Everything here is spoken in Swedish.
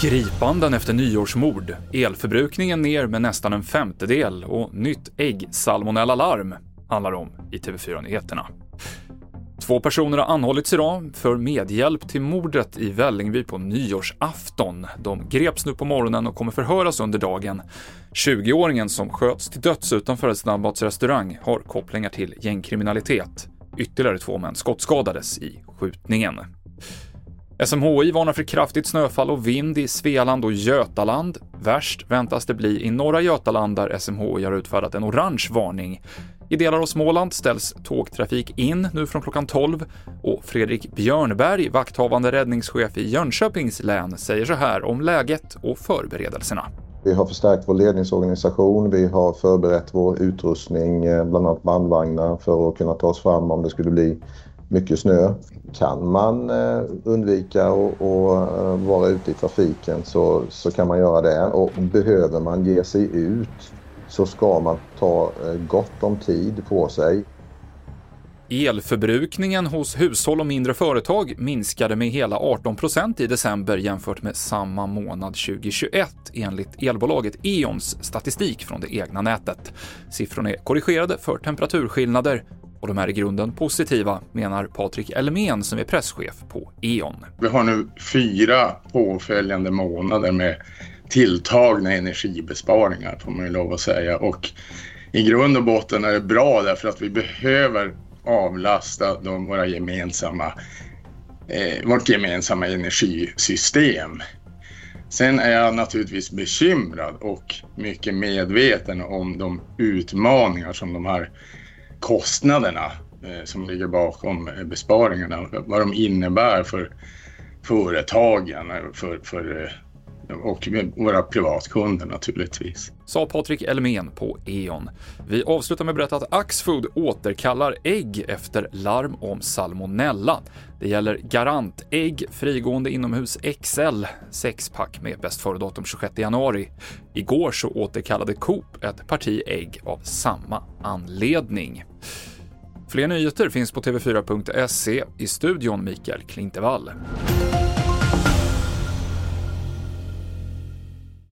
Gripanden efter nyårsmord, elförbrukningen ner med nästan en femtedel och nytt äggsalmonellalarm handlar om i TV4-nyheterna. Två personer har anhållits idag för medhjälp till mordet i Vällingby på nyårsafton. De greps nu på morgonen och kommer förhöras under dagen. 20-åringen som sköts till döds utanför en snabbmatsrestaurang har kopplingar till gängkriminalitet. Ytterligare två män skottskadades i skjutningen. SMHI varnar för kraftigt snöfall och vind i Svealand och Götaland. Värst väntas det bli i norra Götaland där SMHI har utfärdat en orange varning. I delar av Småland ställs tågtrafik in nu från klockan 12 och Fredrik Björnberg, vakthavande räddningschef i Jönköpings län, säger så här om läget och förberedelserna. Vi har förstärkt vår ledningsorganisation, vi har förberett vår utrustning, eh, bland annat bandvagnar för att kunna ta oss fram om det skulle bli mycket snö. Kan man eh, undvika att eh, vara ute i trafiken så, så kan man göra det och behöver man ge sig ut så ska man ta gott om tid på sig. Elförbrukningen hos hushåll och mindre företag minskade med hela 18% i december jämfört med samma månad 2021 enligt elbolaget E.ONs statistik från det egna nätet. Siffrorna är korrigerade för temperaturskillnader och de är i grunden positiva, menar Patrik Elmén som är presschef på E.ON. Vi har nu fyra påföljande månader med tilltagna energibesparingar får man ju lov att säga och i grund och botten är det bra därför att vi behöver avlasta de, våra gemensamma, eh, vårt gemensamma energisystem. Sen är jag naturligtvis bekymrad och mycket medveten om de utmaningar som de här kostnaderna eh, som ligger bakom eh, besparingarna, vad de innebär för företagen, för, för eh, och våra privatkunder naturligtvis. Sa Patrik Elmén på E.ON. Vi avslutar med att berätta att Axfood återkallar ägg efter larm om salmonella. Det gäller Garantägg frigående inomhus XL, sexpack med bäst före-datum 26 januari. Igår så återkallade Coop ett parti ägg av samma anledning. Fler nyheter finns på tv4.se. I studion Mikael Klintevall.